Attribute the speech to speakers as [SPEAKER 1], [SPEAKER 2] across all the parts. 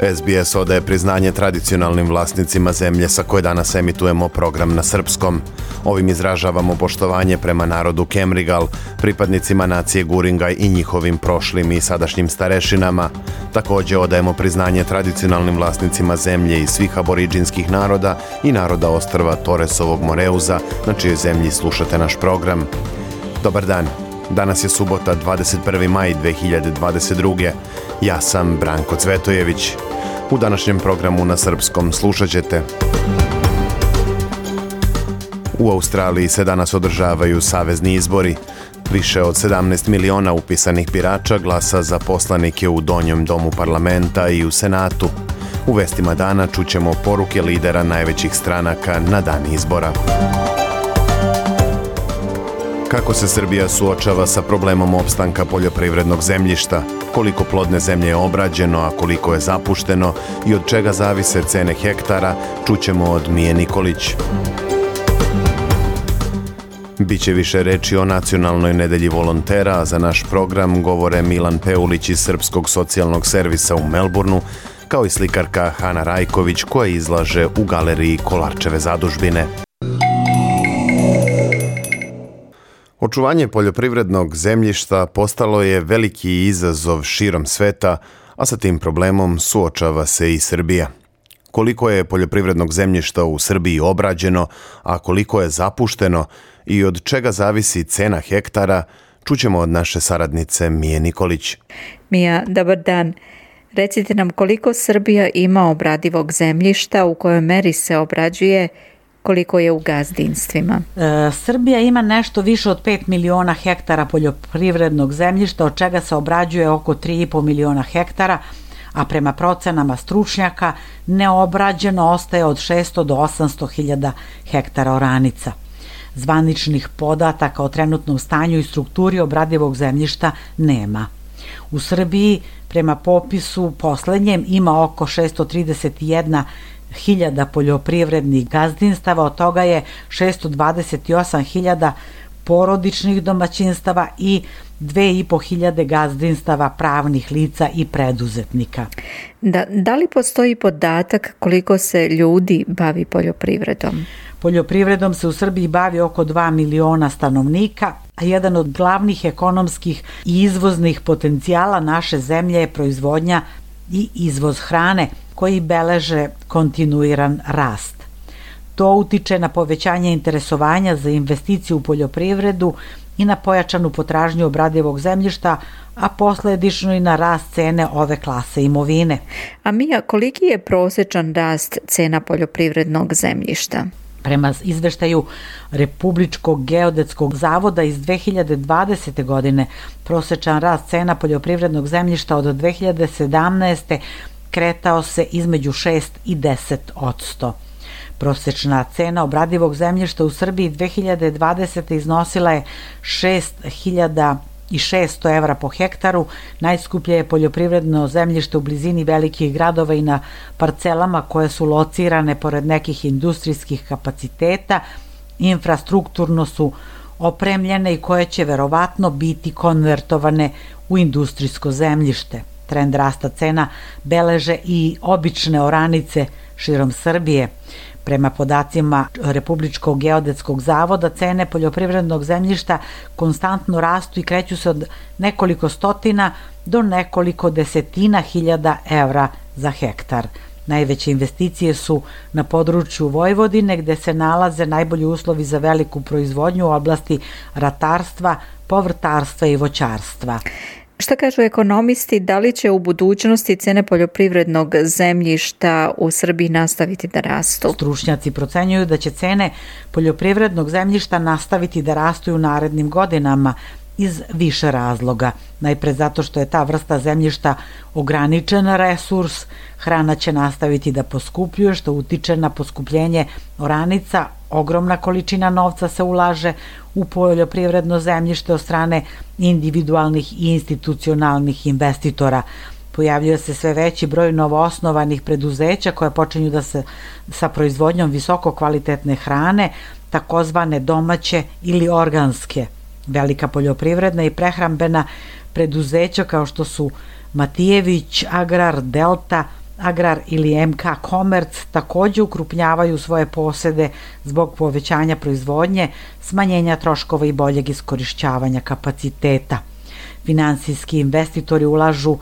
[SPEAKER 1] SBS odaje priznanje tradicionalnim vlasnicima zemlje sa koje danas emitujemo program na srpskom. Ovim izražavamo poštovanje prema narodu Kemrigal, pripadnicima nacije Guringaj i njihovim prošlim i sadašnjim starešinama. Takođe odajemo priznanje tradicionalnim vlasnicima zemlje i svih aboriđinskih naroda i naroda ostrva Toresovog Moreuza, na čijoj zemlji slušate naš program. Dobar dan. Danas je subota 21. maj 2022. Ja sam Branko Cvetojević. U današnjem programu na srpskom slušat ćete U Australiji se danas održavaju savezni izbori. Više od 17 miliona upisanih birača glasa za poslanike u Donjem domu parlamenta i u Senatu. U vestima dana čućemo poruke lidera najvećih stranaka na dan izbora. Kako se Srbija suočava sa problemom opstanka poljoprivrednog zemljišta? Koliko plodne zemlje je obrađeno, a koliko je zapušteno i od čega zavise cene hektara, čućemo od Mije Nikolić. Biće više reči o nacionalnoj nedelji volontera, a za naš program govore Milan Peulić iz Srpskog socijalnog servisa u Melbourneu, kao i slikarka Hana Rajković koja izlaže u galeriji Kolarčeve zadužbine. Očuvanje poljoprivrednog zemljišta postalo je veliki izazov širom sveta, a sa tim problemom suočava se i Srbija. Koliko je poljoprivrednog zemljišta u Srbiji obrađeno, a koliko je zapušteno i od čega zavisi cena hektara, čućemo od naše saradnice Mije Nikolić.
[SPEAKER 2] Mija, dobar dan. Recite nam koliko Srbija ima obradivog zemljišta, u kojoj meri se obrađuje koliko je u gazdinstvima?
[SPEAKER 3] E, Srbija ima nešto više od 5 miliona hektara poljoprivrednog zemljišta, od čega se obrađuje oko 3,5 miliona hektara, a prema procenama stručnjaka neobrađeno ostaje od 600 do 800 hiljada hektara oranica. Zvaničnih podataka o trenutnom stanju i strukturi obradivog zemljišta nema. U Srbiji prema popisu poslednjem ima oko 631 hiljada poljoprivrednih gazdinstava, od toga je 628 hiljada porodičnih domaćinstava i 2500 gazdinstava pravnih lica i preduzetnika.
[SPEAKER 2] Da, da li postoji podatak koliko se ljudi bavi poljoprivredom?
[SPEAKER 3] Poljoprivredom se u Srbiji bavi oko 2 miliona stanovnika, a jedan od glavnih ekonomskih i izvoznih potencijala naše zemlje je proizvodnja i izvoz hrane koji beleže kontinuiran rast. To utiče na povećanje interesovanja za investiciju u poljoprivredu i na pojačanu potražnju obradivog zemljišta, a posledično i na rast cene ove klase imovine.
[SPEAKER 2] A Mija, koliki je prosečan rast cena poljoprivrednog zemljišta?
[SPEAKER 3] Prema izveštaju Republičkog geodetskog zavoda iz 2020. godine prosečan rast cena poljoprivrednog zemljišta od 2017. kretao se između 6 i 10 odsto. Prosečna cena obradivog zemljišta u Srbiji 2020. iznosila je 6000 i 600 evra po hektaru, najskuplje je poljoprivredno zemljište u blizini velikih gradova i na parcelama koje su locirane pored nekih industrijskih kapaciteta, infrastrukturno su opremljene i koje će verovatno biti konvertovane u industrijsko zemljište. Trend rasta cena beleže i obične oranice širom Srbije. Prema podacima Republičkog geodetskog zavoda, cene poljoprivrednog zemljišta konstantno rastu i kreću se od nekoliko stotina do nekoliko desetina hiljada evra za hektar. Najveće investicije su na području Vojvodine gde se nalaze najbolji uslovi za veliku proizvodnju u oblasti ratarstva, povrtarstva i voćarstva.
[SPEAKER 2] Šta kažu ekonomisti, da li će u budućnosti cene poljoprivrednog zemljišta u Srbiji nastaviti da rastu?
[SPEAKER 3] Stručnjaci procenjuju da će cene poljoprivrednog zemljišta nastaviti da rastu u narednim godinama, iz više razloga. Najpre zato što je ta vrsta zemljišta ograničen resurs, hrana će nastaviti da poskupljuje, što utiče na poskupljenje oranica, ogromna količina novca se ulaže u poljoprivredno zemljište od strane individualnih i institucionalnih investitora pojavljuje se sve veći broj novoosnovanih preduzeća koja počinju da se sa proizvodnjom visoko kvalitetne hrane, takozvane domaće ili organske. Velika poljoprivredna i prehrambena preduzeća kao što su Matijević, Agrar, Delta, Agrar ili MK Komerc takođe ukrupnjavaju svoje posede zbog povećanja proizvodnje, smanjenja troškova i boljeg iskorišćavanja kapaciteta. Finansijski investitori ulažu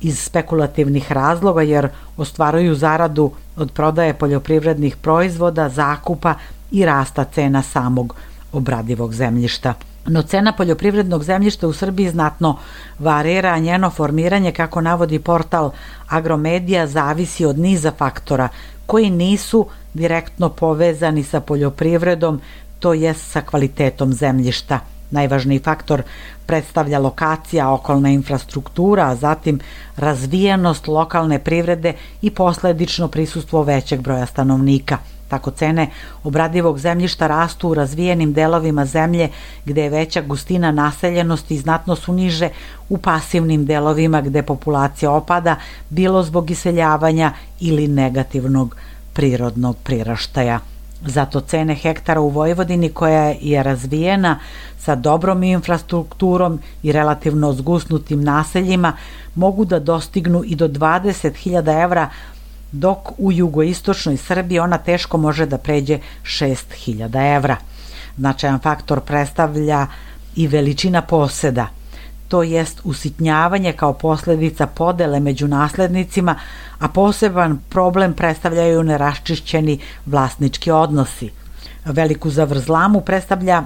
[SPEAKER 3] iz spekulativnih razloga jer ostvaruju zaradu od prodaje poljoprivrednih proizvoda, zakupa i rasta cena samog obradivog zemljišta. No cena poljoprivrednog zemljišta u Srbiji znatno varira, a njeno formiranje, kako navodi portal Agromedija, zavisi od niza faktora koji nisu direktno povezani sa poljoprivredom, to jest sa kvalitetom zemljišta. Najvažniji faktor predstavlja lokacija, okolna infrastruktura, a zatim razvijenost lokalne privrede i posledično prisustvo većeg broja stanovnika – Tako cene obradivog zemljišta rastu u razvijenim delovima zemlje gde je veća gustina naseljenosti i znatno su niže u pasivnim delovima gde populacija opada bilo zbog iseljavanja ili negativnog prirodnog priraštaja. Zato cene hektara u Vojvodini koja je razvijena sa dobrom infrastrukturom i relativno zgusnutim naseljima mogu da dostignu i do 20.000 evra dok u jugoistočnoj Srbiji ona teško može da pređe 6000 evra. Značajan faktor predstavlja i veličina poseda, to jest usitnjavanje kao posledica podele među naslednicima, a poseban problem predstavljaju neraščišćeni vlasnički odnosi. Veliku zavrzlamu predstavlja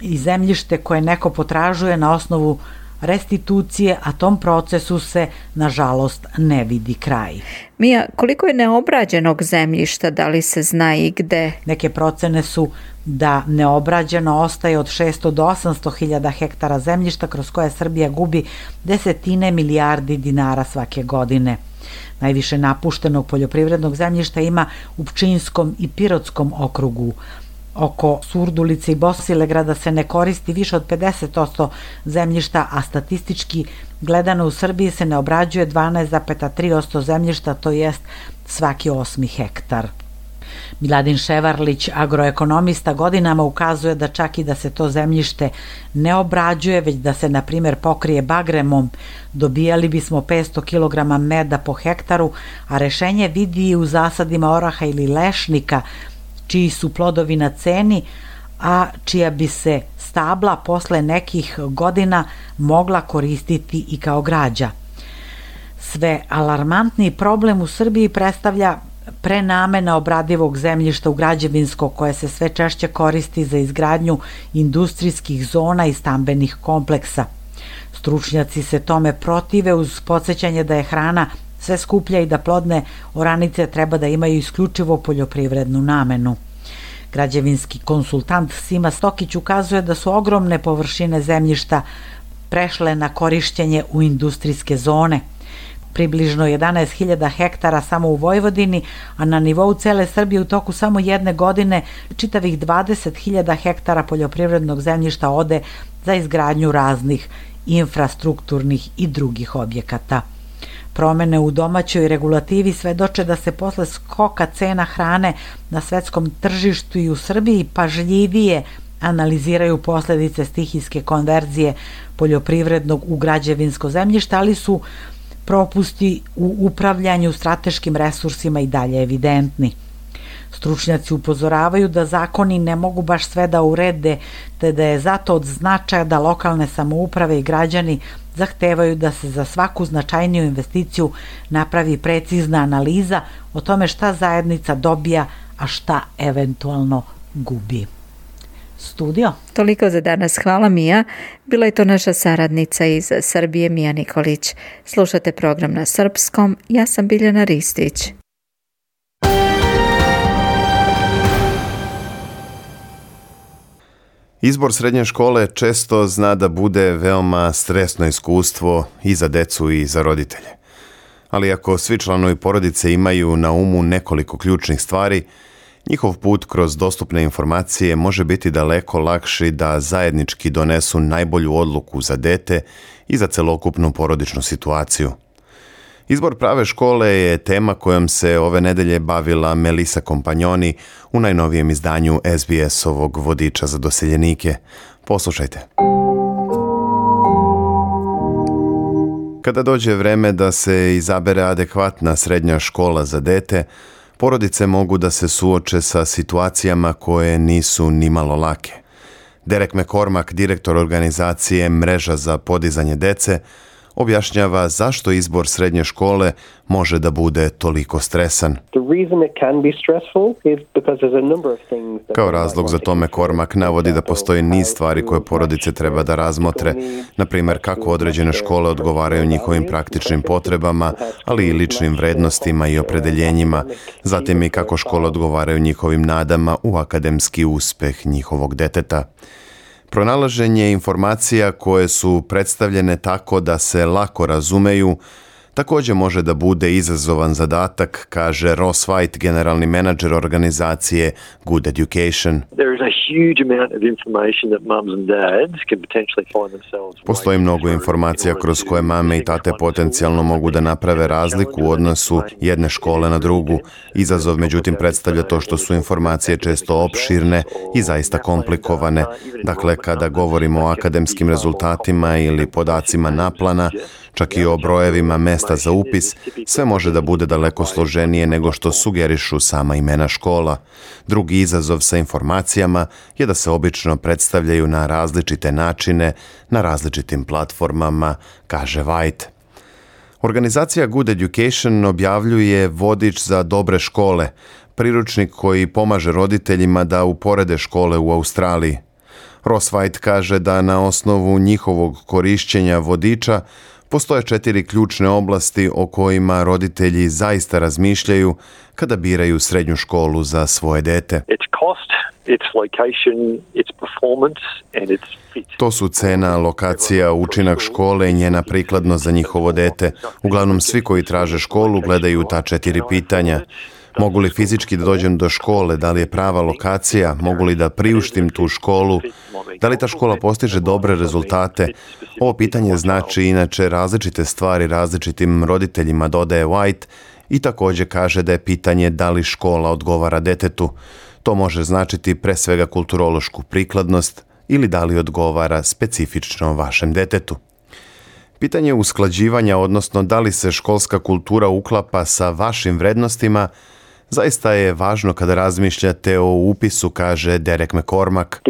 [SPEAKER 3] i zemljište koje neko potražuje na osnovu restitucije, a tom procesu se, nažalost, ne vidi kraj.
[SPEAKER 2] Mija, koliko je neobrađenog zemljišta, da li se zna i gde?
[SPEAKER 3] Neke procene su da neobrađeno ostaje od 600 do 800 hiljada hektara zemljišta kroz koje Srbija gubi desetine milijardi dinara svake godine. Najviše napuštenog poljoprivrednog zemljišta ima u Pčinskom i Pirotskom okrugu, oko Surdulice i Bosilegrada se ne koristi više od 50% zemljišta, a statistički gledano u Srbiji se ne obrađuje 12,3% zemljišta, to jest svaki osmi hektar. Miladin Ševarlić, agroekonomista, godinama ukazuje da čak i da se to zemljište ne obrađuje, već da se, na primer, pokrije bagremom, dobijali bismo 500 kg meda po hektaru, a rešenje vidi i u zasadima oraha ili lešnika, čiji su plodovi na ceni, a čija bi se stabla posle nekih godina mogla koristiti i kao građa. Sve alarmantni problem u Srbiji predstavlja prenamena obradivog zemljišta u građevinsko koje se sve češće koristi za izgradnju industrijskih zona i stambenih kompleksa. Stručnjaci se tome protive uz podsjećanje da je hrana sve skuplja i da plodne oranice treba da imaju isključivo poljoprivrednu namenu. Građevinski konsultant Sima Stokić ukazuje da su ogromne površine zemljišta prešle na korišćenje u industrijske zone. Približno 11.000 hektara samo u Vojvodini, a na nivou cele Srbije u toku samo jedne godine čitavih 20.000 hektara poljoprivrednog zemljišta ode za izgradnju raznih infrastrukturnih i drugih objekata. Promene u domaćoj regulativi svedoče da se posle skoka cena hrane na svetskom tržištu i u Srbiji pažljivije analiziraju posledice stihijske konverzije poljoprivrednog u građevinsko zemljište, ali su propusti u upravljanju strateškim resursima i dalje evidentni. Stručnjaci upozoravaju da zakoni ne mogu baš sve da urede, te da je zato od značaja da lokalne samouprave i građani zahtevaju da se za svaku značajniju investiciju napravi precizna analiza o tome šta zajednica dobija, a šta eventualno gubi. Studio.
[SPEAKER 2] Toliko za danas. Hvala Mija. Bila je to naša saradnica iz Srbije Mija Nikolić. Slušate program na srpskom. Ja sam Biljana Ristić.
[SPEAKER 1] Izbor srednje škole često zna da bude veoma stresno iskustvo i za decu i za roditelje. Ali ako svi članovi porodice imaju na umu nekoliko ključnih stvari, njihov put kroz dostupne informacije može biti daleko lakši da zajednički donesu najbolju odluku za dete i za celokupnu porodičnu situaciju. Izbor prave škole je tema kojom se ove nedelje bavila Melisa Kompanjoni u najnovijem izdanju SBS-ovog vodiča za doseljenike. Poslušajte. Kada dođe vreme da se izabere adekvatna srednja škola za dete, porodice mogu da se suoče sa situacijama koje nisu nimalo lake. Derek McCormack, direktor organizacije Mreža za podizanje dece, objašnjava zašto izbor srednje škole može da bude toliko stresan. Kao razlog za tome Kormak navodi da postoji niz stvari koje porodice treba da razmotre, na primjer kako određene škole odgovaraju njihovim praktičnim potrebama, ali i ličnim vrednostima i opredeljenjima, zatim i kako škole odgovaraju njihovim nadama u akademski uspeh njihovog deteta. Pronalaženje informacija koje su predstavljene tako da se lako razumeju također može da bude izazovan zadatak, kaže Ross White, generalni menadžer organizacije Good Education. Postoji mnogo informacija kroz koje mame i tate potencijalno mogu da naprave razliku u odnosu jedne škole na drugu. Izazov međutim predstavlja to što su informacije često opširne i zaista komplikovane. Dakle, kada govorimo o akademskim rezultatima ili podacima naplana, čak i o brojevima mesta za upis, sve može da bude daleko složenije nego što sugerišu sama imena škola. Drugi izazov sa informacijama je da se obično predstavljaju na različite načine, na različitim platformama, kaže White. Organizacija Good Education objavljuje vodič za dobre škole, priručnik koji pomaže roditeljima da uporede škole u Australiji. Ross White kaže da na osnovu njihovog korišćenja vodiča Postoje četiri ključne oblasti o kojima roditelji zaista razmišljaju kada biraju srednju školu za svoje dete. To su cena, lokacija, učinak škole i njena prikladnost za njihovo dete. Uglavnom svi koji traže školu gledaju ta četiri pitanja. Mogu li fizički da dođem do škole, da li je prava lokacija, mogu li da priuštim tu školu, da li ta škola postiže dobre rezultate. Ovo pitanje znači inače različite stvari različitim roditeljima, dodaje White, i također kaže da je pitanje da li škola odgovara detetu. To može značiti pre svega kulturološku prikladnost ili da li odgovara specifično vašem detetu. Pitanje usklađivanja, odnosno da li se školska kultura uklapa sa vašim vrednostima, Zaista je važno kada razmišljate o upisu, kaže Derek McCormack.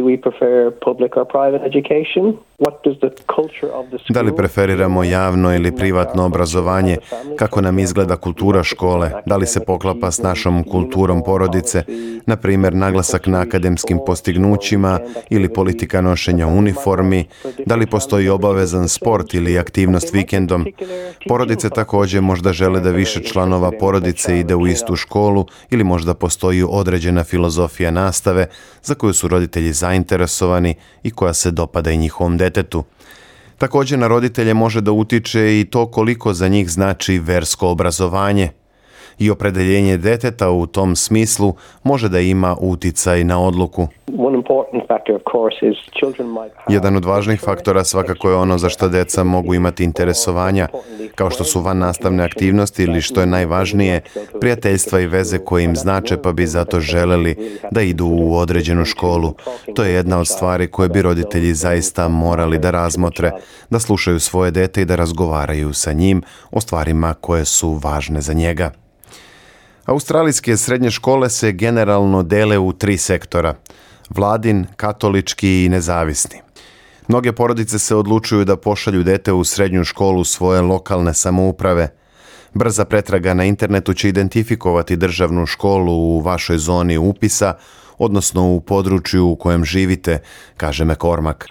[SPEAKER 1] Da li preferiramo javno ili privatno obrazovanje? Kako nam izgleda kultura škole? Da li se poklapa s našom kulturom porodice? Na primjer, naglasak na akademskim postignućima ili politika nošenja uniformi? Da li postoji obavezan sport ili aktivnost vikendom? Porodice također možda žele da više članova porodice ide u istu školu ili možda postoji određena filozofija nastave za koju su roditelji zainteresovani i koja se dopada i njihovom detetu. Također na roditelje može da utiče i to koliko za njih znači versko obrazovanje i opredeljenje deteta u tom smislu može da ima uticaj na odluku. Jedan od važnih faktora svakako je ono za što deca mogu imati interesovanja, kao što su van nastavne aktivnosti ili što je najvažnije, prijateljstva i veze koje im znače pa bi zato želeli da idu u određenu školu. To je jedna od stvari koje bi roditelji zaista morali da razmotre, da slušaju svoje dete i da razgovaraju sa njim o stvarima koje su važne za njega. Australijske srednje škole se generalno dele u tri sektora – vladin, katolički i nezavisni. Mnoge porodice se odlučuju da pošalju dete u srednju školu svoje lokalne samouprave. Brza pretraga na internetu će identifikovati državnu školu u vašoj zoni upisa, odnosno u području u kojem živite, kaže McCormack.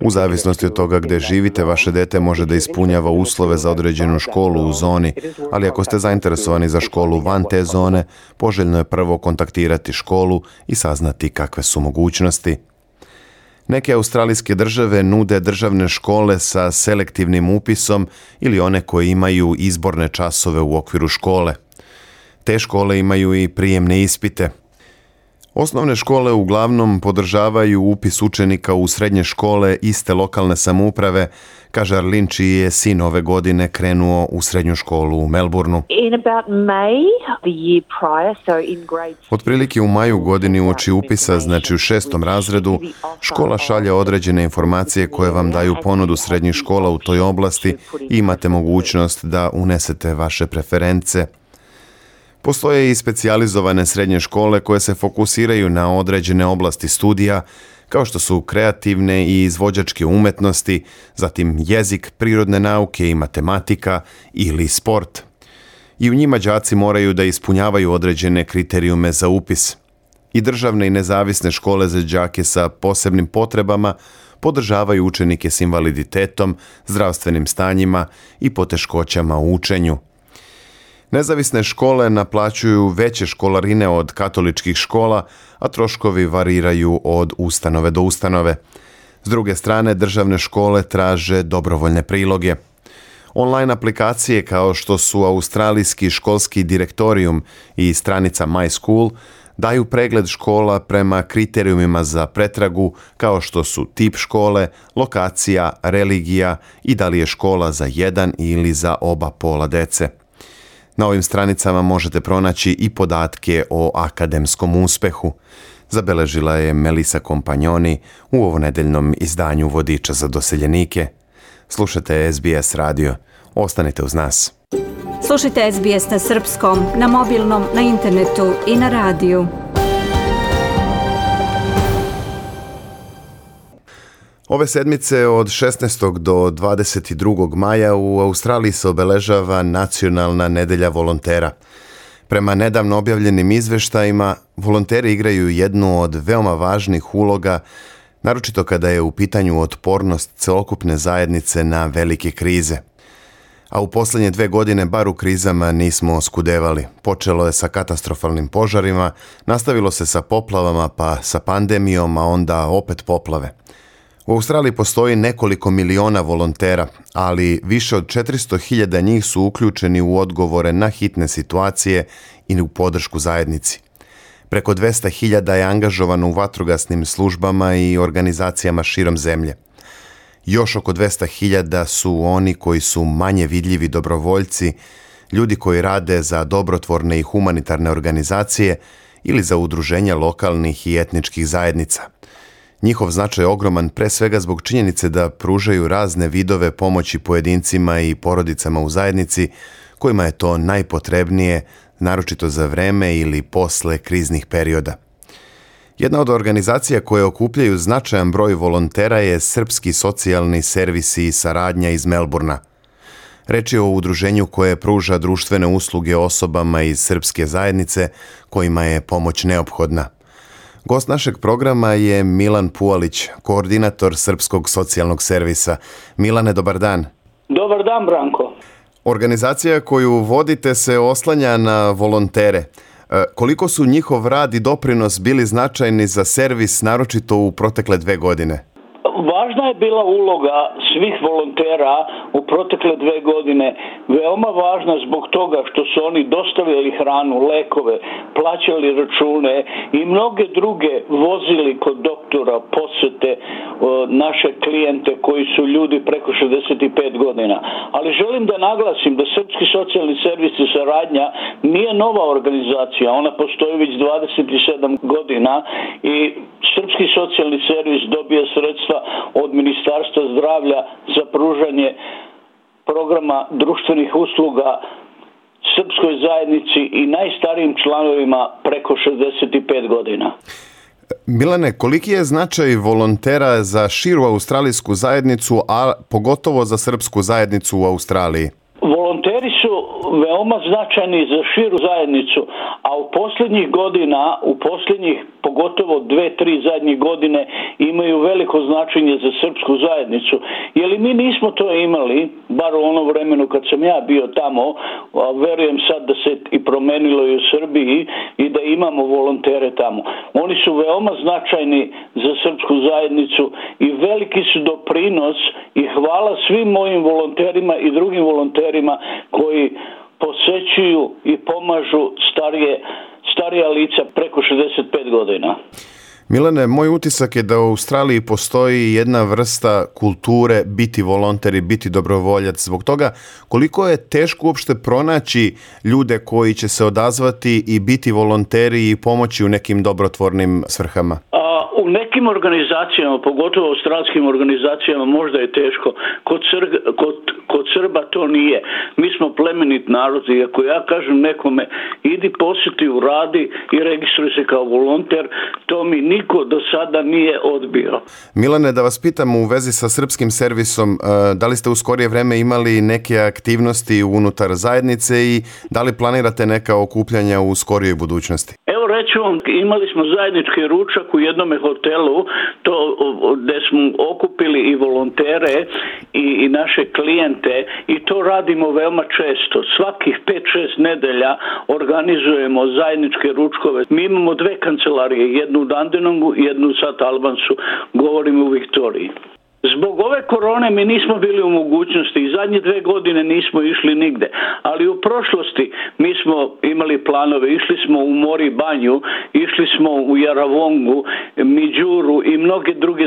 [SPEAKER 1] U zavisnosti od toga gdje živite, vaše dete može da ispunjava uslove za određenu školu u zoni, ali ako ste zainteresovani za školu van te zone, poželjno je prvo kontaktirati školu i saznati kakve su mogućnosti. Neke australijske države nude državne škole sa selektivnim upisom ili one koje imaju izborne časove u okviru škole. Te škole imaju i prijemne ispite. Osnovne škole uglavnom podržavaju upis učenika u srednje škole iste lokalne samouprave, kaže Arlin čiji je sin ove godine krenuo u srednju školu u Melbourneu. Otprilike u maju godini u oči upisa, znači u šestom razredu, škola šalje određene informacije koje vam daju ponudu srednjih škola u toj oblasti i imate mogućnost da unesete vaše preference. Postoje i specijalizovane srednje škole koje se fokusiraju na određene oblasti studija, kao što su kreativne i izvođačke umetnosti, zatim jezik, prirodne nauke i matematika ili sport. I u njima đaci moraju da ispunjavaju određene kriterijume za upis. I državne i nezavisne škole za đake sa posebnim potrebama podržavaju učenike s invaliditetom, zdravstvenim stanjima i poteškoćama u učenju. Nezavisne škole naplaćuju veće školarine od katoličkih škola, a troškovi variraju od ustanove do ustanove. S druge strane, državne škole traže dobrovoljne priloge. Online aplikacije kao što su Australijski školski direktorijum i stranica My School daju pregled škola prema kriterijumima za pretragu kao što su tip škole, lokacija, religija i da li je škola za jedan ili za oba pola dece. Na ovim stranicama možete pronaći i podatke o akademskom uspehu. Zabeležila je Melisa Kompanjoni u ovonedeljnom izdanju Vodiča za doseljenike. Slušajte SBS radio. Ostanite uz nas.
[SPEAKER 4] Slušajte SBS na srpskom, na mobilnom, na internetu i na radiju.
[SPEAKER 1] Ove sedmice od 16. do 22. maja u Australiji se obeležava nacionalna nedelja volontera. Prema nedavno objavljenim izveštajima, volonteri igraju jednu od veoma važnih uloga, naročito kada je u pitanju otpornost celokupne zajednice na velike krize. A u posljednje dve godine bar u krizama nismo skudevali. Počelo je sa katastrofalnim požarima, nastavilo se sa poplavama pa sa pandemijom, a onda opet poplave. U Australiji postoji nekoliko miliona volontera, ali više od 400.000 njih su uključeni u odgovore na hitne situacije i u podršku zajednici. Preko 200.000 je angažovano u vatrogasnim službama i organizacijama širom zemlje. Još oko 200.000 su oni koji su manje vidljivi dobrovoljci, ljudi koji rade za dobrotvorne i humanitarne organizacije ili za udruženja lokalnih i etničkih zajednica – Njihov značaj je ogroman pre svega zbog činjenice da pružaju razne vidove pomoći pojedincima i porodicama u zajednici kojima je to najpotrebnije, naročito za vreme ili posle kriznih perioda. Jedna od organizacija koje okupljaju značajan broj volontera je Srpski socijalni servisi i saradnja iz Melburna. Reč je o udruženju koje pruža društvene usluge osobama iz srpske zajednice kojima je pomoć neophodna. Gost našeg programa je Milan Pualić, koordinator Srpskog socijalnog servisa. Milane, dobar dan.
[SPEAKER 5] Dobar dan, Branko.
[SPEAKER 1] Organizacija koju vodite se oslanja na volontere. E, koliko su njihov rad i doprinos bili značajni za servis, naročito u protekle dve godine?
[SPEAKER 5] Važna je bila uloga svih volontera u protekle dve godine, veoma važna zbog toga što su oni dostavili hranu, lekove, plaćali račune i mnoge druge vozili kod doktora, posete naše klijente koji su ljudi preko 65 godina. Ali želim da naglasim da Srpski socijalni servis i saradnja nije nova organizacija, ona postoji već 27 godina i Srpski socijalni servis dobija sredstva od Ministarstva zdravlja za pružanje programa društvenih usluga srpskoj zajednici i najstarijim članovima preko 65 godina.
[SPEAKER 1] Milane, koliki je značaj volontera za širu australijsku zajednicu, a pogotovo za srpsku zajednicu u Australiji?
[SPEAKER 5] Volonteri su veoma značajni za širu zajednicu, a u posljednjih godina, u posljednjih pogotovo dve, tri zadnje godine imaju veliko značenje za srpsku zajednicu. Jer mi nismo to imali, bar u ono vremenu kad sam ja bio tamo, a verujem sad da se i promenilo i u Srbiji i da imamo volontere tamo. Oni su veoma značajni za srpsku zajednicu i veliki su doprinos i hvala svim mojim volonterima i drugim volonterima koji posećuju i pomažu starije, starija lica preko 65 godina.
[SPEAKER 1] Milane, moj utisak je da u Australiji postoji jedna vrsta kulture biti volonter i biti dobrovoljac. Zbog toga koliko je teško uopšte pronaći ljude koji će se odazvati i biti volonteri i pomoći u nekim dobrotvornim svrhama?
[SPEAKER 5] Nekim organizacijama, pogotovo australskim organizacijama, možda je teško. Kod, Sr kod, kod Srba to nije. Mi smo plemenit narod i ako ja kažem nekome idi posjeti u radi i registruj se kao volonter, to mi niko do sada nije odbio.
[SPEAKER 1] Milane, da vas pitam u vezi sa srpskim servisom, e, da li ste u skorije vreme imali neke aktivnosti unutar zajednice i da li planirate neka okupljanja u skorijoj budućnosti?
[SPEAKER 5] Vam, imali smo zajednički ručak u jednom hotelu, to gde smo okupili i volontere i, i naše klijente i to radimo veoma često. Svakih 5-6 nedelja organizujemo zajedničke ručkove. Mi imamo dve kancelarije, jednu u Dandenongu i jednu u Sat Albansu, govorimo u Viktoriji. Zbog ove korone mi nismo bili u mogućnosti i zadnje dve godine nismo išli nigde, ali u prošlosti mi smo imali planove, išli smo u Mori banju, išli smo u Jaravongu, Miđuru i mnoge druge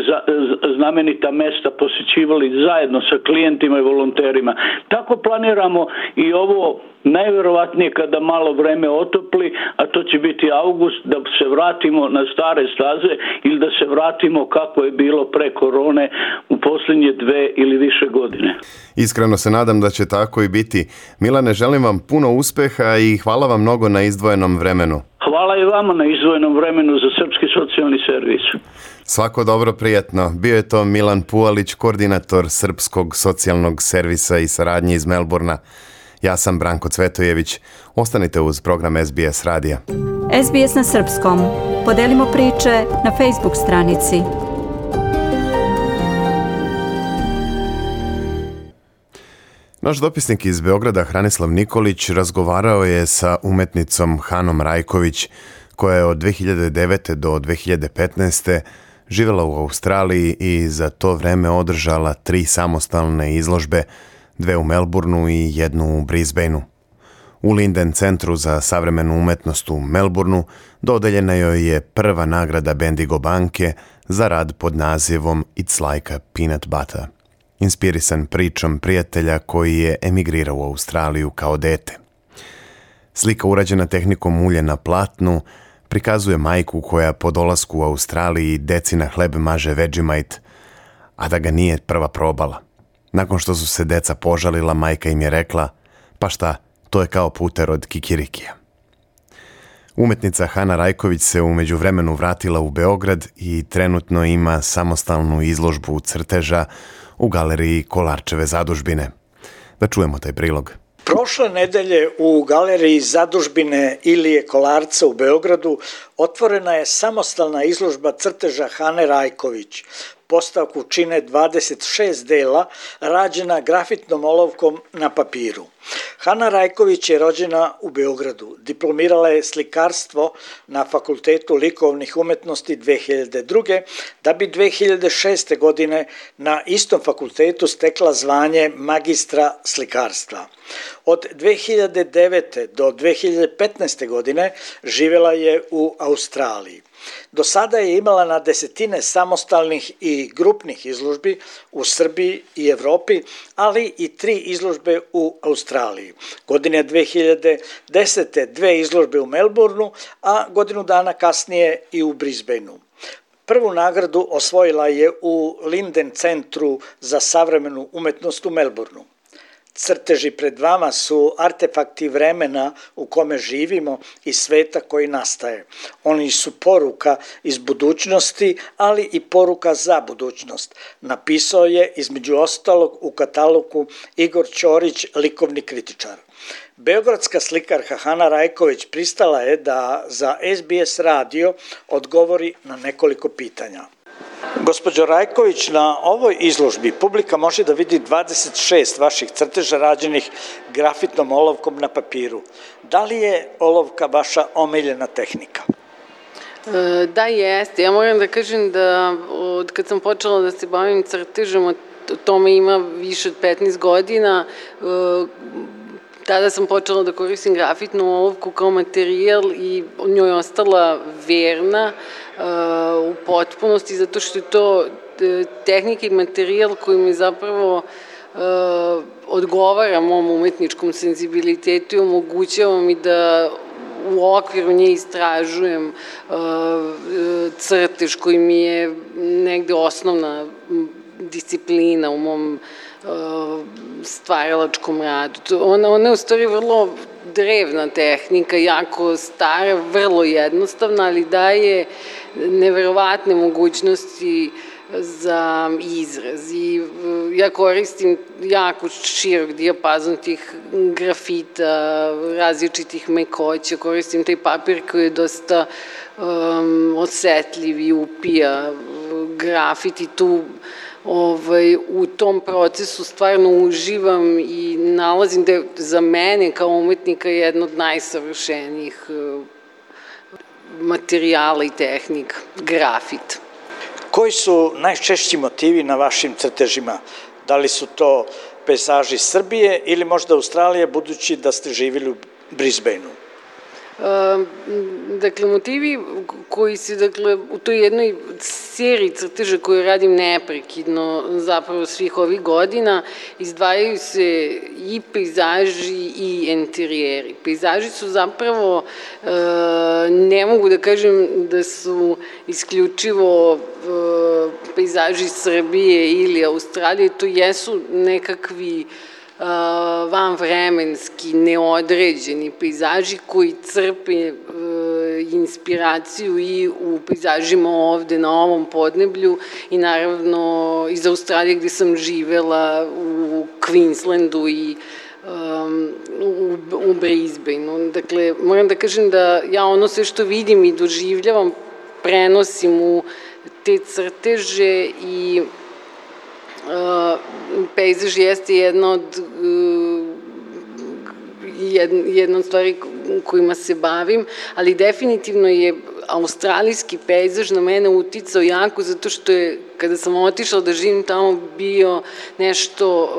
[SPEAKER 5] znamenita mesta posjećivali zajedno sa klijentima i volonterima. Tako planiramo i ovo najverovatnije kada malo vreme otopli, a to će biti august, da se vratimo na stare staze ili da se vratimo kako je bilo pre korone u posljednje dve ili više godine.
[SPEAKER 1] Iskreno se nadam da će tako i biti. Milane, želim vam puno uspeha i hvala vam mnogo na izdvojenom vremenu.
[SPEAKER 5] Hvala i vama na izdvojenom vremenu za Srpski socijalni servis.
[SPEAKER 1] Svako dobro, prijatno. Bio je to Milan Pualić, koordinator Srpskog socijalnog servisa i saradnje iz Melburna. Ja sam Branko Cvetojević. Ostanite uz program SBS radija.
[SPEAKER 4] SBS na srpskom. Podelimo priče na Facebook stranici.
[SPEAKER 1] Naš dopisnik iz Beograda Hranislav Nikolić razgovarao je sa umetnicom Hanom Rajković, koja je od 2009. do 2015. živjela u Australiji i za to vreme održala tri samostalne izložbe – dve u Melbourneu i jednu u Brisbaneu. U Linden centru za savremenu umetnost u Melbourneu dodeljena joj je prva nagrada Bendigo banke za rad pod nazivom It's like a peanut butter, inspirisan pričom prijatelja koji je emigrirao u Australiju kao dete. Slika urađena tehnikom ulje na platnu prikazuje majku koja po dolasku u Australiji deci na hleb maže Vegemite, a da ga nije prva probala. Nakon što su se deca požalila, majka im je rekla, pa šta, to je kao puter od kikirikija. Umetnica Hana Rajković se umeđu vremenu vratila u Beograd i trenutno ima samostalnu izložbu crteža u galeriji Kolarčeve zadužbine. Da čujemo taj prilog.
[SPEAKER 6] Prošle nedelje u galeriji zadužbine Ilije Kolarca u Beogradu otvorena je samostalna izložba crteža Hane Rajković, postavku čine 26 dela rađena grafitnom olovkom na papiru. Hanna Rajković je rođena u Beogradu. Diplomirala je slikarstvo na Fakultetu likovnih umetnosti 2002. da bi 2006. godine na istom fakultetu stekla zvanje magistra slikarstva. Od 2009. do 2015. godine živela je u Australiji. Do sada je imala na desetine samostalnih i grupnih izložbi u Srbiji i Evropi, ali i tri izložbe u Australiji. Godine 2010. dve izložbe u Melbourneu, a godinu dana kasnije i u Brisbaneu. Prvu nagradu osvojila je u Linden centru za savremenu umetnost u Melbourneu. Crteži pred vama su artefakti vremena u kome živimo i sveta koji nastaje. Oni su poruka iz budućnosti, ali i poruka za budućnost. Napisao je između ostalog u katalogu Igor Ćorić, likovni kritičar. Beogradska slikarka Hana Rajković pristala je da za SBS radio odgovori na nekoliko pitanja. Gospođo Rajković, na ovoj izložbi publika može da vidi 26 vaših crteža rađenih grafitnom olovkom na papiru. Da li je olovka vaša omiljena tehnika?
[SPEAKER 7] E, da, jeste. Ja moram da kažem da od kad sam počela da se bavim crtežom, o tome ima više od 15 godina, e, tada sam počela da koristim grafitnu olovku kao materijal i njoj ostala verna uh, u potpunosti zato što je to e, tehnika i materijal koji mi zapravo uh, odgovara mom umetničkom senzibilitetu i omogućava mi da u okviru nje istražujem uh, crtež koji mi je negde osnovna disciplina u mom stvaralačkom radu. Ona, ona je u stvari vrlo drevna tehnika, jako stara, vrlo jednostavna, ali daje neverovatne mogućnosti za izraz. I ja koristim jako širok dijapazon tih grafita, različitih mekoća, koristim taj papir koji je dosta um, osetljiv i upija grafit i tu ovaj, u tom procesu stvarno uživam i nalazim da je za mene kao umetnika jedna od najsavršenijih eh, materijala i tehnika, grafit.
[SPEAKER 6] Koji su najčešći motivi na vašim crtežima? Da li su to pejzaži Srbije ili možda Australije, budući da ste živjeli u Brisbaneu?
[SPEAKER 7] Dakle, motivi koji se, dakle, u toj jednoj seriji crteža koju radim neprekidno zapravo svih ovih godina, izdvajaju se i pejzaži i interijeri. Pejzaži su zapravo, ne mogu da kažem da su isključivo pejzaži Srbije ili Australije, to jesu nekakvi vanvremenski, neodređeni pejzaži koji crpe inspiraciju i u pejzažima ovde na ovom podneblju i naravno iz Australije gde sam živela u Queenslandu i um, u, u Brisbaneu. Dakle, moram da kažem da ja ono sve što vidim i doživljavam prenosim u te crteže i pejzaž jeste jedna od jedna od stvari kojima se bavim, ali definitivno je australijski pejzaž na mene uticao jako zato što je kada sam otišla da živim tamo bio nešto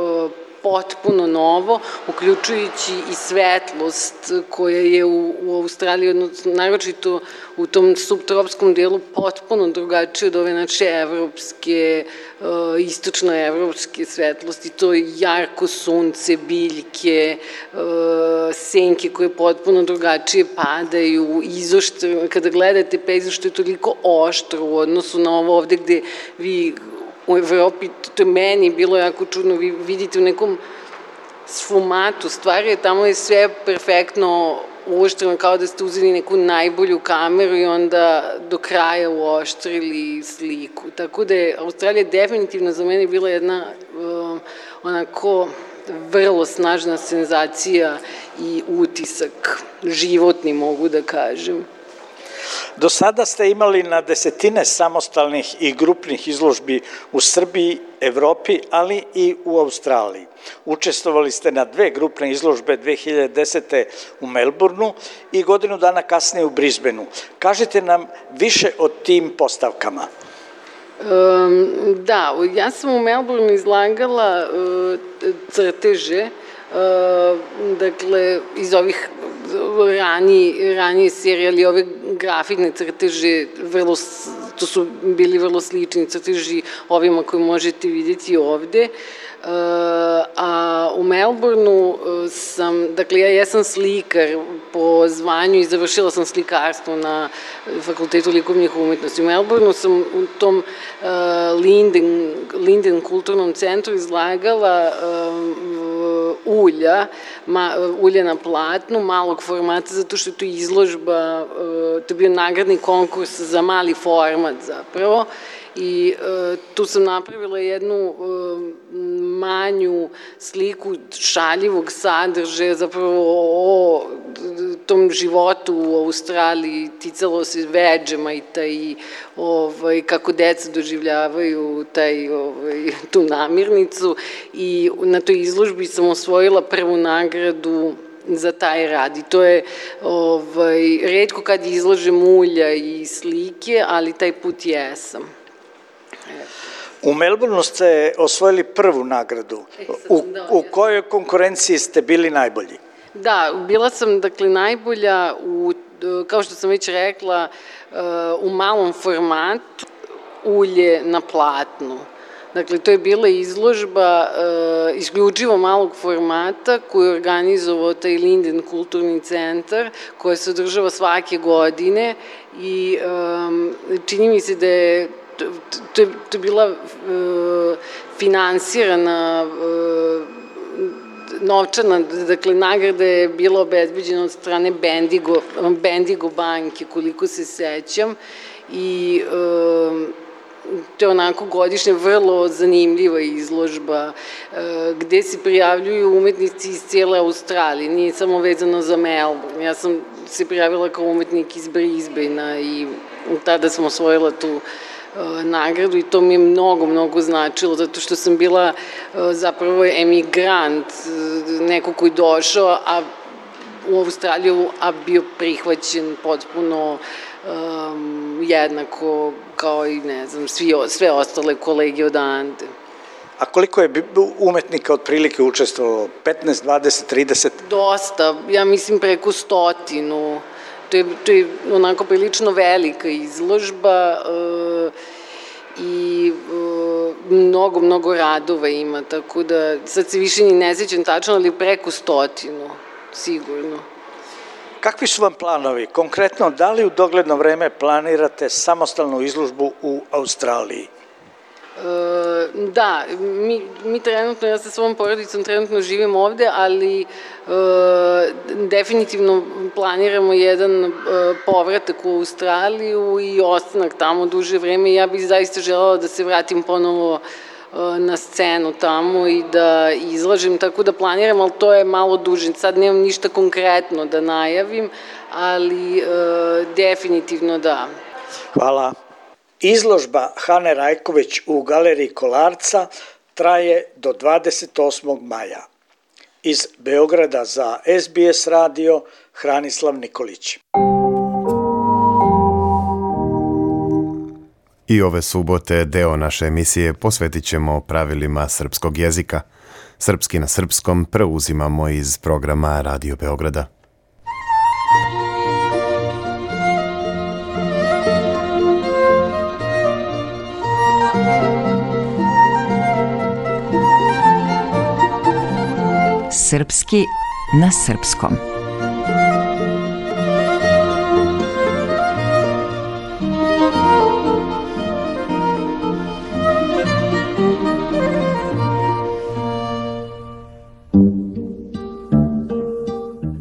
[SPEAKER 7] potpuno novo, uključujući i svetlost koja je u, u Australiji, odnosno naročito u tom subtropskom delu potpuno drugačije od ove naše evropske, uh, istočno-evropske svetlosti. To je jarko sunce, biljke, uh, senke koje potpuno drugačije padaju, izoštro, kada gledate pejzaž što je toliko oštro u odnosu na ovo ovde gde vi u Evropi, to je meni bilo jako čudno, vi vidite u nekom sfumatu stvari, tamo je sve perfektno uoštreno kao da ste uzeli neku najbolju kameru i onda do kraja uoštrili sliku. Tako da je Australija definitivno za mene bila jedna uh, onako vrlo snažna senzacija i utisak, životni mogu da kažem.
[SPEAKER 6] Do sada ste imali na desetine samostalnih i grupnih izložbi u Srbiji, Evropi, ali i u Australiji. Učestvovali ste na dve grupne izložbe 2010. u Melbourneu i godinu dana kasnije u Brisbaneu. Kažite nam više o tim postavkama.
[SPEAKER 7] Um, da, ja sam u Melbourneu izlagala uh, crteže, uh, dakle, iz ovih rani, ranije serijali, ove grafitne crteže, vrlo, to su bili vrlo slični crteži ovima koje možete vidjeti ovde. Uh, a u Melbourneu uh, sam, dakle ja jesam slikar po zvanju i završila sam slikarstvo na Fakultetu likovnih umetnosti. U Melbourneu sam u tom uh, Linden, Linden kulturnom centru izlagala ulja, ma, ulja na platnu, malog formata, zato što je to izložba, to je bio nagradni konkurs za mali format zapravo i e, tu sam napravila jednu e, manju sliku šaljivog sadržaja zapravo o tom životu u Australiji, ticalo se veđemajta i ovaj, kako deca doživljavaju taj, ovaj, tu namirnicu i na toj izložbi sam osvojila prvu nagradu za taj rad i to je ovaj, redko kad izlažem ulja i slike, ali taj put jesam.
[SPEAKER 6] U Melbourneu ste osvojili prvu nagradu. U, u kojoj konkurenciji ste bili najbolji?
[SPEAKER 7] Da, bila sam dakle najbolja u, kao što sam već rekla, u malom formatu ulje na platnu. Dakle, to je bila izložba uh, isključivo malog formata koju je organizovao taj Linden kulturni centar koja se održava svake godine i um, čini mi se da je to, je, to je bila uh, finansirana uh, novčana, dakle, nagrada je bila obezbeđena od strane Bendigo, Bendigo banke, koliko se sećam, i uh, to je onako godišnje vrlo zanimljiva izložba e, gde se prijavljuju umetnici iz cijele Australije, nije samo vezano za Melbourne. Ja sam se prijavila kao umetnik iz Brisbanea i tada sam osvojila tu E, nagradu i to mi je mnogo, mnogo značilo, zato što sam bila e, zapravo emigrant, e, neko koji došao, a u Australiju, a bio prihvaćen potpuno um, jednako kao i, ne znam, svi, sve ostale kolege odande.
[SPEAKER 6] A koliko je umetnika otprilike učestvovalo? 15, 20, 30?
[SPEAKER 7] Dosta, ja mislim preko stotinu to je, to je onako prilično velika izložba e, i e, mnogo, mnogo radova ima, tako da sad se više ni ne sećam tačno, ali preko stotinu, sigurno.
[SPEAKER 6] Kakvi su vam planovi? Konkretno, da li u dogledno vreme planirate samostalnu izložbu u Australiji?
[SPEAKER 7] Da, mi, mi trenutno, ja sa svom porodicom trenutno živim ovde, ali e, definitivno planiramo jedan e, povratak u Australiju i ostanak tamo duže vreme. Ja bih zaista želela da se vratim ponovo e, na scenu tamo i da izlažem, tako da planiram, ali to je malo duže. Sad nemam ništa konkretno da najavim, ali e, definitivno da.
[SPEAKER 6] Hvala. Izložba Hane Rajković u galeriji Kolarca traje do 28. maja. Iz Beograda za SBS radio Hranislav Nikolić.
[SPEAKER 1] I ove subote deo naše emisije posvetit ćemo pravilima srpskog jezika. Srpski na srpskom preuzimamo iz programa Radio Beograda.
[SPEAKER 8] Srpski na srpskom.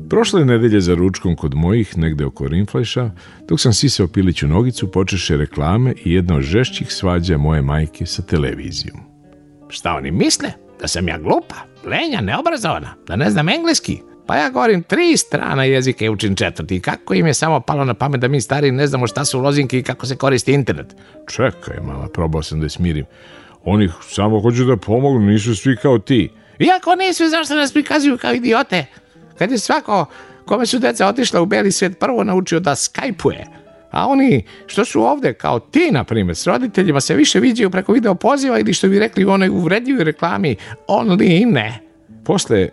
[SPEAKER 9] Prošle nedelje za ručkom kod mojih, negde oko Rinflajša, dok sam sisao piliću nogicu, počeše reklame i jedna od žešćih svađa moje majke sa televizijom.
[SPEAKER 10] Šta oni misle? Da sam ja glupa? Lenja, neobrazovana, da ne znam engleski. Pa ja govorim tri strana jezika i učim četvrti. Kako im je samo palo na pamet da mi stari ne znamo šta su lozinke i kako se koristi internet?
[SPEAKER 9] Čekaj, mala, probao sam da je smirim. Oni samo hoću da pomognu, nisu svi kao ti.
[SPEAKER 10] Iako nisu, zašto nas prikazuju kao idiote? Kad je svako kome su deca otišla u beli svet prvo naučio da skajpuje, a oni što su ovde, kao ti, na primjer, s roditeljima se više viđaju preko video poziva ili što bi rekli u onoj uvredljivoj reklami, only ne.
[SPEAKER 9] Posle,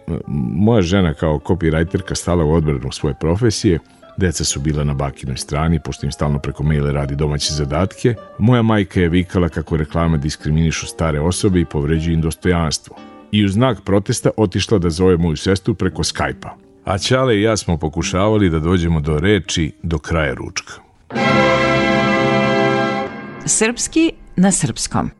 [SPEAKER 9] moja žena kao copywriterka stala u odbranu svoje profesije, Deca su bila na bakinoj strani, pošto im stalno preko maile radi domaće zadatke. Moja majka je vikala kako reklame diskriminišu stare osobe i povređuju im dostojanstvo. I u znak protesta otišla da zove moju sestru preko Skype-a. A Ćale i ja smo pokušavali da dođemo do reči do kraja ručka.
[SPEAKER 8] Srpski na srpskom.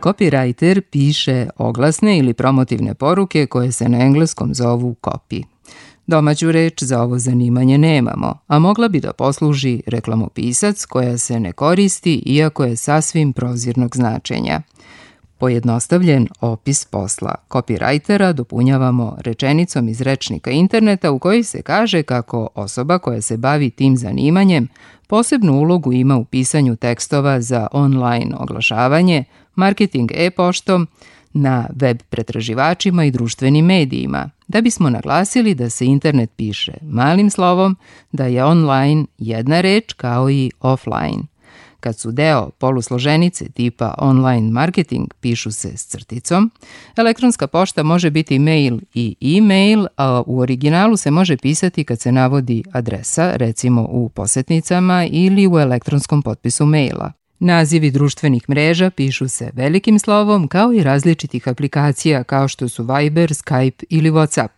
[SPEAKER 11] Copywriter piše oglasne ili promotivne poruke koje se na engleskom zovu copy. Domaću reč za ovo zanimanje nemamo, a mogla bi da posluži reklamopisac koja se ne koristi iako je sasvim prozirnog značenja. Pojednostavljen opis posla copywritera dopunjavamo rečenicom iz rečnika interneta u kojoj se kaže kako osoba koja se bavi tim zanimanjem posebnu ulogu ima u pisanju tekstova za online oglašavanje, marketing e-poštom, na web pretraživačima i društvenim medijima, da bismo naglasili da se internet piše malim slovom, da je online jedna reč kao i offline. Kad su deo polusloženice tipa online marketing pišu se s crticom, elektronska pošta može biti mail i e-mail, a u originalu se može pisati kad se navodi adresa, recimo u posetnicama ili u elektronskom potpisu maila. Nazivi društvenih mreža pišu se velikim slovom kao i različitih aplikacija kao što su Viber, Skype ili WhatsApp.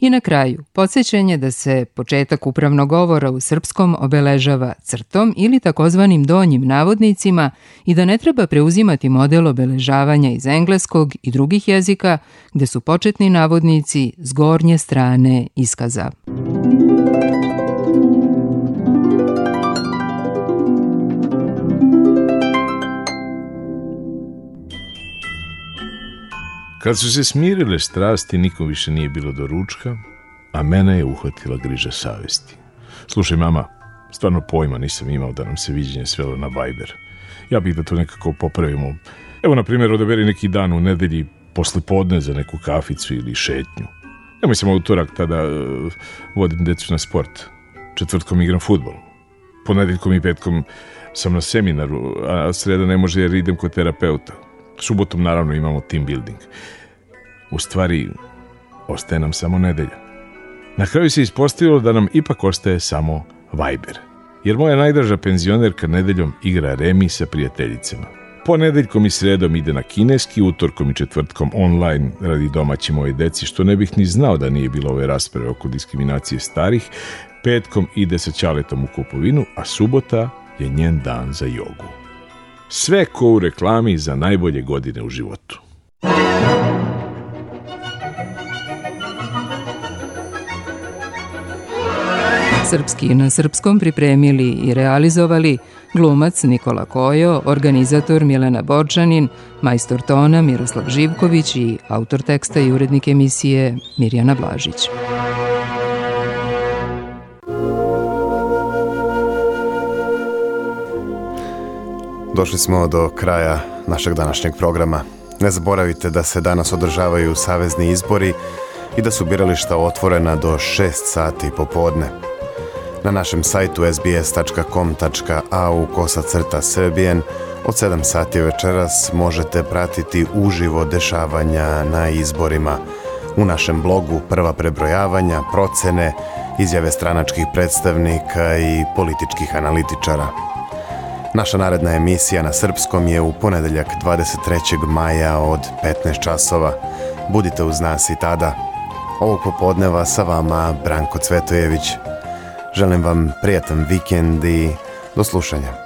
[SPEAKER 11] I na kraju, podsjećanje da se početak upravnog govora u srpskom obeležava crtom ili takozvanim donjim navodnicima i da ne treba preuzimati model obeležavanja iz engleskog i drugih jezika gde su početni navodnici s gornje strane iskaza.
[SPEAKER 9] Kad su se smirile strasti, nikom više nije bilo do ručka, a mene je uhvatila griža savesti. Slušaj, mama, stvarno pojma nisam imao da nam se viđenje svelo na Viber. Ja bih da to nekako popravimo. Evo, na primjer, odaberi neki dan u nedelji posle podne za neku kaficu ili šetnju. Ja mislim, utorak tada uh, vodim decu na sport. Četvrtkom igram futbol. Ponedeljkom i petkom sam na seminaru, a sreda ne može jer idem kod terapeuta. Subotom naravno imamo team building. U stvari, ostaje nam samo nedelja. Na kraju se ispostavilo da nam ipak ostaje samo Viber. Jer moja najdraža penzionerka nedeljom igra remi sa prijateljicama. Ponedeljkom i sredom ide na kineski, utorkom i četvrtkom online radi domaći moje deci, što ne bih ni znao da nije bilo ove rasprave oko diskriminacije starih. Petkom ide sa čaletom u kupovinu, a subota je njen dan za jogu. Sve ko u reklami za najbolje godine u životu.
[SPEAKER 11] Srpski na srpskom pripremili i realizovali glumac Nikola Kojo, organizator Milena Borčanin, majstor tona Miroslav Živković i autor teksta i urednik emisije Mirjana Blažić.
[SPEAKER 1] Došli smo do kraja našeg današnjeg programa. Ne zaboravite da se danas održavaju savezni izbori i da su birališta otvorena do 6 sati popodne. Na našem sajtu sbs.com.au kosa crta srbijen od 7 sati večeras možete pratiti uživo dešavanja na izborima. U našem blogu prva prebrojavanja, procene, izjave stranačkih predstavnika i političkih analitičara. Naša naredna emisija na srpskom je u ponedeljak 23. maja od 15 časova. Budite uz nas i tada. Ovog popodneva sa vama Branko Cvetojević. Želim vam prijatan vikend i do slušanja.